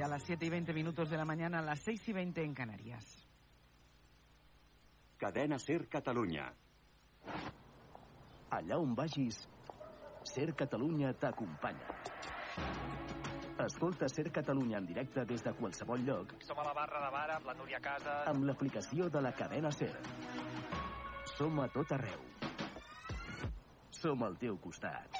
ya a las 7 y 20 minutos de la mañana, a las 6 y 20 en Canarias. Cadena Ser Catalunya. Allà on vagis, Ser Catalunya t'acompanya. Escolta Ser Catalunya en directe des de qualsevol lloc Som a la barra de bar amb la Núria Casas. amb l'aplicació de la cadena Ser. Som a tot arreu. Som al teu costat.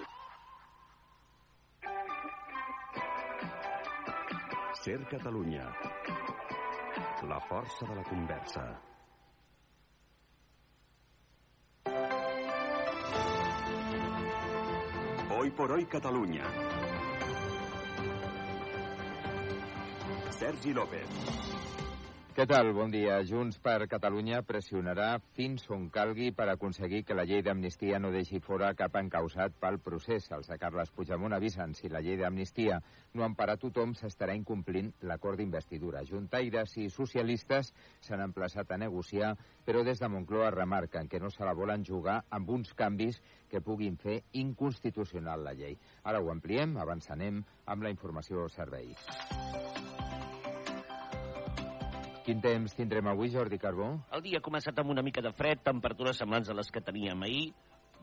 Ser Catalunya. La força de la conversa. Hoy por hoy Catalunya. Sergi López. Què tal? Bon dia. Junts per Catalunya pressionarà fins on calgui per aconseguir que la llei d'amnistia no deixi fora cap encausat pel procés. Els de Carles Puigdemont avisen si la llei d'amnistia no empara tothom s'estarà incomplint l'acord d'investidura. Juntaires i socialistes s'han emplaçat a negociar, però des de Moncloa remarquen que no se la volen jugar amb uns canvis que puguin fer inconstitucional la llei. Ara ho ampliem, abans anem amb la informació servei. Quin temps tindrem avui, Jordi Carbó? El dia ha començat amb una mica de fred, temperatures semblants a les que teníem ahir,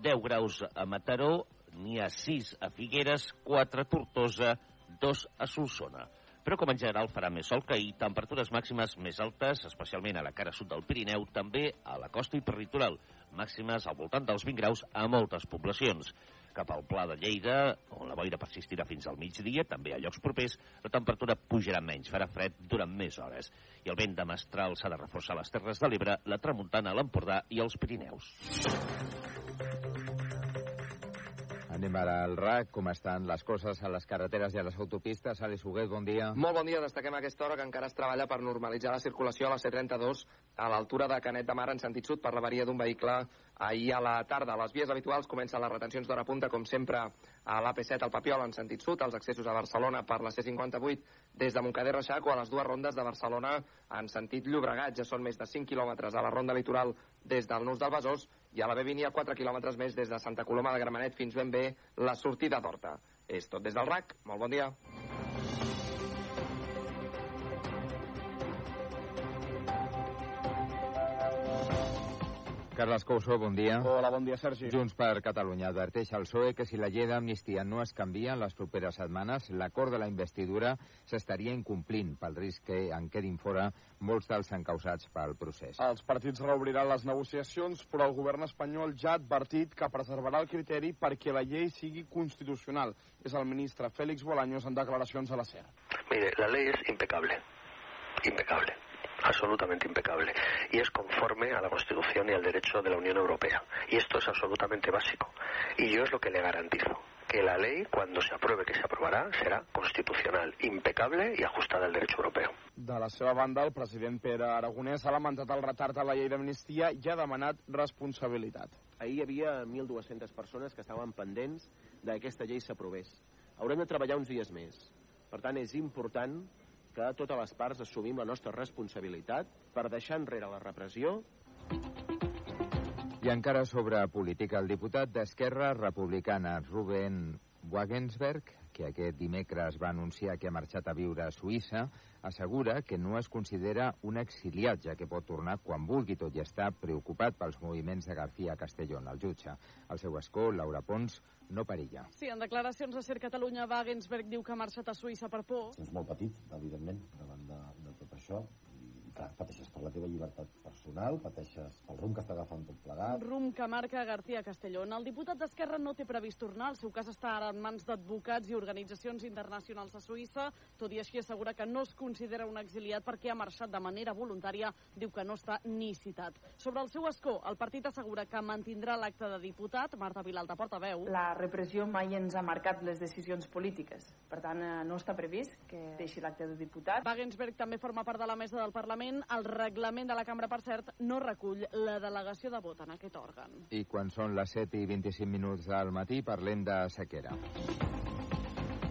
10 graus a Mataró, n'hi ha 6 a Figueres, 4 a Tortosa, 2 a Solsona. Però com en general farà més sol que ahir, temperatures màximes més altes, especialment a la cara sud del Pirineu, també a la costa i per litoral, màximes al voltant dels 20 graus a moltes poblacions. Cap al Pla de Lleida, on la boira persistirà fins al migdia, també a llocs propers, la temperatura pujarà menys, farà fred durant més hores. I el vent de mestral s'ha de reforçar a les Terres de l'Ebre, la tramuntana a l'Empordà i els Pirineus. Anem ara al RAC. Com estan les coses a les carreteres i a les autopistes? Àlex Huguet, bon dia. Molt bon dia, destaquem aquesta hora que encara es treballa per normalitzar la circulació a la C32 a l'altura de Canet de Mar en sentit sud per l'avaria d'un vehicle ahir a la tarda. A les vies habituals comencen les retencions d'hora punta, com sempre, a l'AP7 al Papiol en sentit sud, els accessos a Barcelona per la C58 des de Montcada Reixac o a les dues rondes de Barcelona en sentit Llobregat. Ja són més de 5 quilòmetres a la ronda litoral des del Nus del Besòs i a la B20 hi ha 4 quilòmetres més des de Santa Coloma de Gramenet fins ben bé la sortida d'Horta. És tot des del RAC. Molt bon dia. Carles Couso, bon dia. Hola, bon dia, Sergi. Junts per Catalunya adverteix al PSOE que si la llei d'amnistia no es canvia en les properes setmanes, l'acord de la investidura s'estaria incomplint pel risc que en quedin fora molts dels encausats pel procés. Els partits reobriran les negociacions, però el govern espanyol ja ha advertit que preservarà el criteri perquè la llei sigui constitucional. És el ministre Félix Bolaños en declaracions a la SER. Mire, la ley es impecable. Impecable. Absolutamente impecable. Y es conforme a la Constitución y al derecho de la Unión Europea. Y esto es absolutamente básico. Y yo es lo que le garantizo. Que la ley, cuando se apruebe, que se aprobará, será constitucional, impecable y ajustada al derecho europeo. De la seva banda, el president Pere Aragonès ha lamentat el retard a la llei d'amnistia i ha demanat responsabilitat. Ahir hi havia 1.200 persones que estaven pendents de que aquesta llei s'aprovés. Haurem de treballar uns dies més. Per tant, és important que totes les parts assumim la nostra responsabilitat per deixar enrere la repressió. I encara sobre política, el diputat d'Esquerra Republicana, Ruben Wagensberg, que aquest dimecres va anunciar que ha marxat a viure a Suïssa, assegura que no es considera un exiliat, ja que pot tornar quan vulgui, tot i estar preocupat pels moviments de García Castellón, el jutge. El seu escó, Laura Pons, no perilla. Sí, en declaracions a Ser Catalunya, Wagensberg diu que ha marxat a Suïssa per por. És molt petit, evidentment, davant de, de tot això, i clar, pateixes per la teva llibertat personal, pateixes pel rumb que està agafant tot plegat. Un rumb que marca García Castellón. El diputat d'Esquerra no té previst tornar. El seu cas està ara en mans d'advocats i organitzacions internacionals a Suïssa. Tot i així assegura que no es considera un exiliat perquè ha marxat de manera voluntària. Diu que no està ni citat. Sobre el seu escó, el partit assegura que mantindrà l'acte de diputat. Marta Vilalta, portaveu. La repressió mai ens ha marcat les decisions polítiques. Per tant, eh, no està previst que deixi l'acte de diputat. Wagensberg també forma part de la mesa del Parlament. El reglament de la cambra, per cert, no recull la delegació de vot en aquest òrgan. I quan són les 7 i 25 minuts del matí parlem de sequera.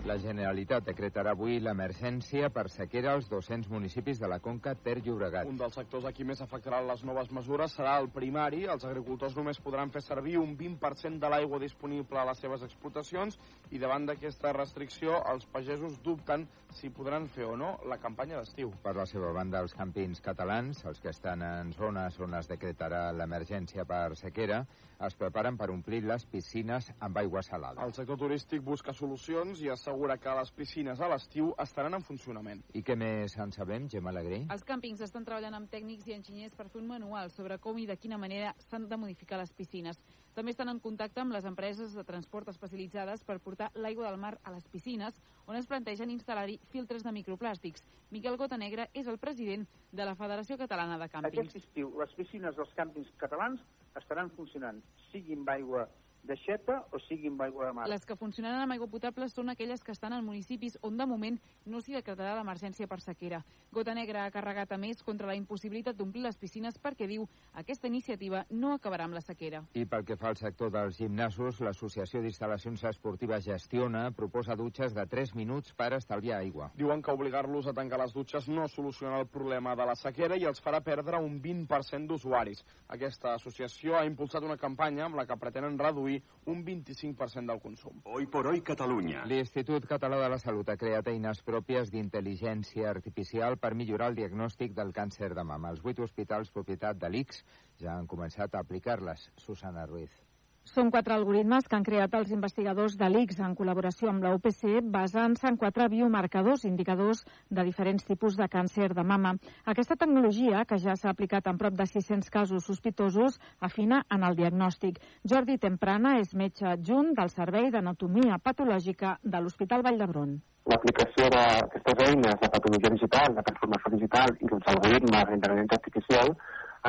La Generalitat decretarà avui l'emergència per sequera als 200 municipis de la Conca Ter Llobregat. Un dels sectors a qui més afectaran les noves mesures serà el primari. Els agricultors només podran fer servir un 20% de l'aigua disponible a les seves explotacions i davant d'aquesta restricció els pagesos dubten si podran fer o no la campanya d'estiu. Per la seva banda, els campins catalans, els que estan en zones on es decretarà l'emergència per sequera, es preparen per omplir les piscines amb aigua salada. El sector turístic busca solucions i assegura que les piscines a l'estiu estaran en funcionament. I què més en sabem, Gemma Alegrí? Els càmpings estan treballant amb tècnics i enginyers per fer un manual sobre com i de quina manera s'han de modificar les piscines. També estan en contacte amb les empreses de transport especialitzades per portar l'aigua del mar a les piscines, on es plantegen instal·lar-hi filtres de microplàstics. Miquel Gotanegra és el president de la Federació Catalana de Càmpings. Aquest estiu, les piscines dels càmpings catalans estaran funcionant, siguin amb aigua d'aixeta o sigui amb aigua de mar. Les que funcionaran amb aigua potable són aquelles que estan en municipis on de moment no s'hi decretarà l'emergència per sequera. Gota Negra ha carregat a més contra la impossibilitat d'omplir les piscines perquè diu aquesta iniciativa no acabarà amb la sequera. I pel que fa al sector dels gimnasos, l'Associació d'Instal·lacions Esportives Gestiona proposa dutxes de 3 minuts per estalviar aigua. Diuen que obligar-los a tancar les dutxes no soluciona el problema de la sequera i els farà perdre un 20% d'usuaris. Aquesta associació ha impulsat una campanya amb la que pretenen reduir un 25% del consum. Hoy por hoy Catalunya. L'Institut Català de la Salut ha creat eines pròpies d'intel·ligència artificial per millorar el diagnòstic del càncer de mama. Els vuit hospitals propietat de l'ICS ja han començat a aplicar-les. Susana Ruiz. Són quatre algoritmes que han creat els investigadors de l'ICS en col·laboració amb la UPC basant-se en quatre biomarcadors indicadors de diferents tipus de càncer de mama. Aquesta tecnologia, que ja s'ha aplicat en prop de 600 casos sospitosos, afina en el diagnòstic. Jordi Temprana és metge adjunt del Servei d'Anatomia Patològica de l'Hospital Vall d'Hebron. L'aplicació d'aquestes eines de patologia digital, de transformació digital i dels algoritmes d'intel·ligència artificial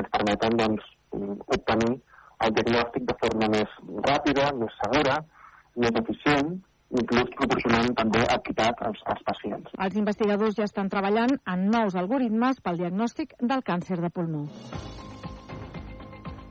ens permeten doncs, obtenir el diagnòstic de forma més ràpida, més segura, més eficient, inclús proporcionant també equitat als, als pacients. Els investigadors ja estan treballant en nous algoritmes pel diagnòstic del càncer de pulmó.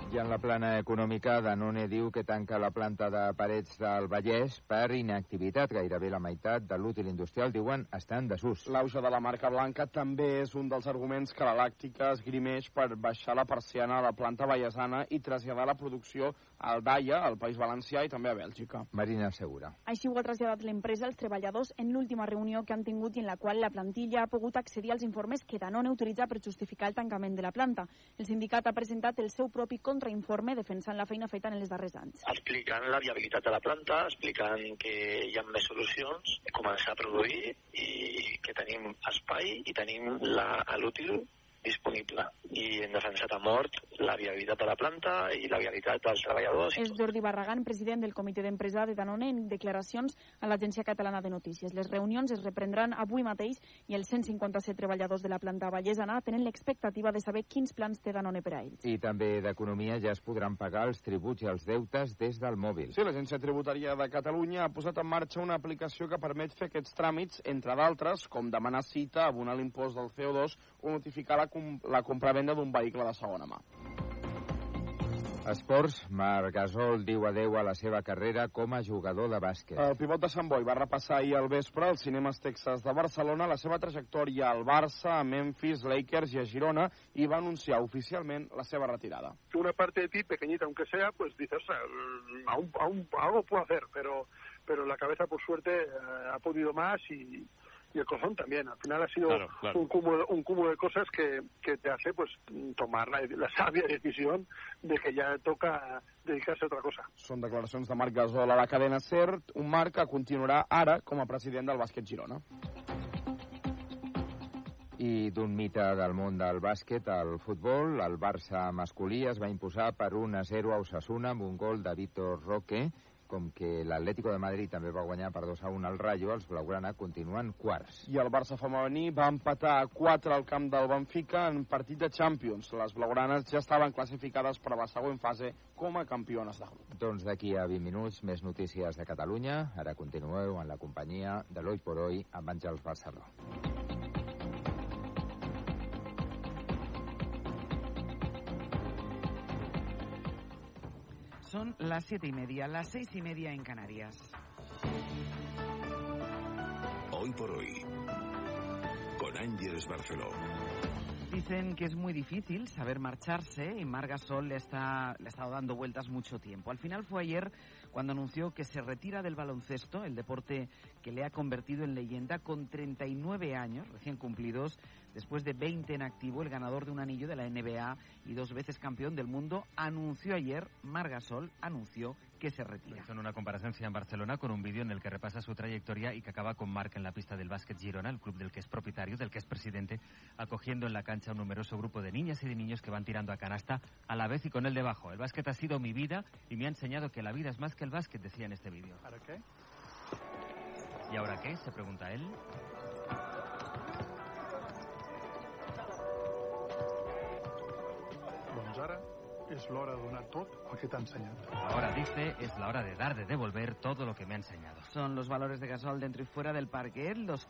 I en la plana econòmica, Danone diu que tanca la planta de Parets del Vallès per inactivitat. Gairebé la meitat de l'útil industrial, diuen, està en desús. L'auge de la marca blanca també és un dels arguments que la làctica esgrimeix per baixar la persiana a la planta vallesana i traslladar la producció al Daia, al País Valencià i també a Bèlgica. Marina Segura. Així ho ha traslladat l'empresa als treballadors en l'última reunió que han tingut i en la qual la plantilla ha pogut accedir als informes que Danone utilitza per justificar el tancament de la planta. El sindicat ha presentat el seu propi contrainforme defensant la feina feta en els darrers anys. Explicant la viabilitat de la planta, explicant que hi ha més solucions, començar a produir i que tenim espai i tenim l'útil disponible i hem defensat a mort la viabilitat de la planta i la viabilitat dels treballadors. És Jordi Barragán, president del comitè d'empresa de Danone, en declaracions a l'Agència Catalana de Notícies. Les reunions es reprendran avui mateix i els 157 treballadors de la planta vallesana tenen l'expectativa de saber quins plans té Danone per a ells. I també d'Economia ja es podran pagar els tributs i els deutes des del mòbil. Sí, l'Agència Tributària de Catalunya ha posat en marxa una aplicació que permet fer aquests tràmits, entre d'altres, com demanar cita, abonar l'impost del CO2 o notificar la com la compravenda d'un vehicle de segona mà. Esports, Marc Gasol diu adeu a la seva carrera com a jugador de bàsquet. El pivot de Sant Boi va repassar ahir al vespre als cinemes Texas de Barcelona la seva trajectòria al Barça, a Memphis, Lakers i a Girona i va anunciar oficialment la seva retirada. Una parte de ti, pequeñita aunque sea, pues dices, aún, aún, algo puedo hacer, pero, pero la cabeza por suerte eh, ha podido más y, y el corazón también. Al final ha sido Claro, claro. Un, cúmulo, un cúmulo de cosas que, que te hace pues tomar la, la sabia decisión de que ya toca dedicarse a otra cosa. Són declaracions de Marc Gasol a la cadena CERT, un Marc que continuarà ara com a president del bàsquet Girona. I d'un mite del món del bàsquet, el futbol, el Barça masculí es va imposar per 1 a 0 a Osasuna amb un gol de Víctor Roque, com que l'Atlético de Madrid també va guanyar per 2 a 1 al Rayo, els blaugrana continuen quarts. I el Barça femení va empatar a 4 al camp del Benfica en partit de Champions. Les blaugranes ja estaven classificades per a la següent fase com a campiones de grup. Doncs d'aquí a 20 minuts, més notícies de Catalunya. Ara continueu en la companyia de l'Oi por Oi amb Àngels Barceló. Son las siete y media, las seis y media en Canarias. Hoy por hoy, con Ángeles Barceló. Dicen que es muy difícil saber marcharse y Margasol le, está, le ha estado dando vueltas mucho tiempo. Al final fue ayer cuando anunció que se retira del baloncesto, el deporte que le ha convertido en leyenda, con 39 años recién cumplidos, después de 20 en activo, el ganador de un anillo de la NBA y dos veces campeón del mundo, anunció ayer, Margasol anunció que se retira. Hizo en una comparecencia en Barcelona con un vídeo en el que repasa su trayectoria y que acaba con marca en la pista del básquet Girona, el club del que es propietario, del que es presidente, acogiendo en la cancha un numeroso grupo de niñas y de niños que van tirando a canasta a la vez y con él debajo. El básquet ha sido mi vida y me ha enseñado que la vida es más que el básquet, decía en este vídeo. ¿Para qué? ¿Y ahora qué? se pregunta él. Doncs ara és l'hora de donar tot el que t'ha ensenyat. Ahora dice, es la hora de dar, de devolver todo lo que me ha enseñado. Son los valores de Gasol dentro y fuera del parque. Los